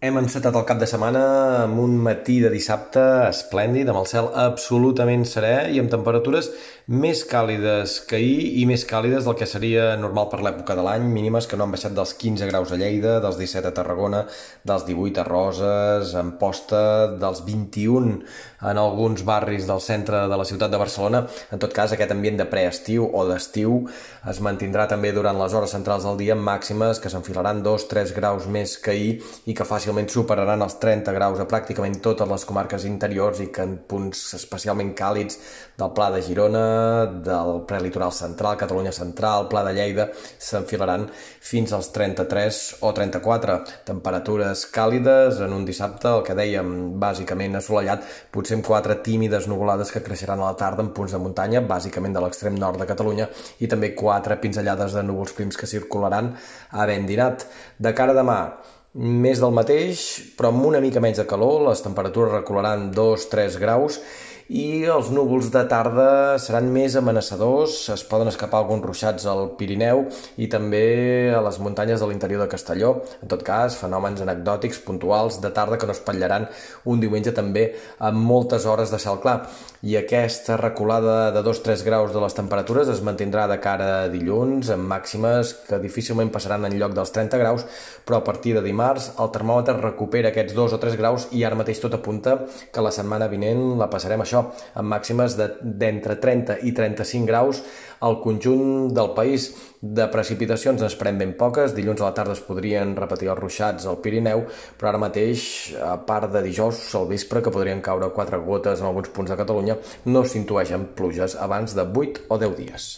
Hem encetat el cap de setmana amb un matí de dissabte esplèndid, amb el cel absolutament serè i amb temperatures més càlides que ahir i més càlides del que seria normal per l'època de l'any, mínimes que no han baixat dels 15 graus a Lleida, dels 17 a Tarragona, dels 18 a Roses, en Posta, dels 21 en alguns barris del centre de la ciutat de Barcelona. En tot cas, aquest ambient de preestiu o d'estiu es mantindrà també durant les hores centrals del dia màximes que s'enfilaran 2-3 graus més que ahir i que fàcilment fàcilment superaran els 30 graus a pràcticament totes les comarques interiors i que en punts especialment càlids del Pla de Girona, del prelitoral central, Catalunya central, Pla de Lleida, s'enfilaran fins als 33 o 34. Temperatures càlides en un dissabte, el que dèiem, bàsicament assolellat, potser amb quatre tímides nuvolades que creixeran a la tarda en punts de muntanya, bàsicament de l'extrem nord de Catalunya, i també quatre pinzellades de núvols prims que circularan a ben dinat. De cara a demà, més del mateix, però amb una mica menys de calor, les temperatures recularan 2-3 graus i els núvols de tarda seran més amenaçadors, es poden escapar alguns ruixats al Pirineu i també a les muntanyes de l'interior de Castelló. En tot cas, fenòmens anecdòtics puntuals de tarda que no es patllaran un diumenge també amb moltes hores de cel clar. I aquesta reculada de 2-3 graus de les temperatures es mantindrà de cara a dilluns, amb màximes que difícilment passaran en lloc dels 30 graus, però a partir de dimarts el termòmetre recupera aquests 2 o 3 graus i ara mateix tot apunta que la setmana vinent la passarem això amb màximes d'entre de, 30 i 35 graus al conjunt del país. De precipitacions ens esperem ben poques, dilluns a la tarda es podrien repetir els ruixats al Pirineu, però ara mateix, a part de dijous al vespre, que podrien caure quatre gotes en alguns punts de Catalunya, no s'intueixen pluges abans de 8 o 10 dies.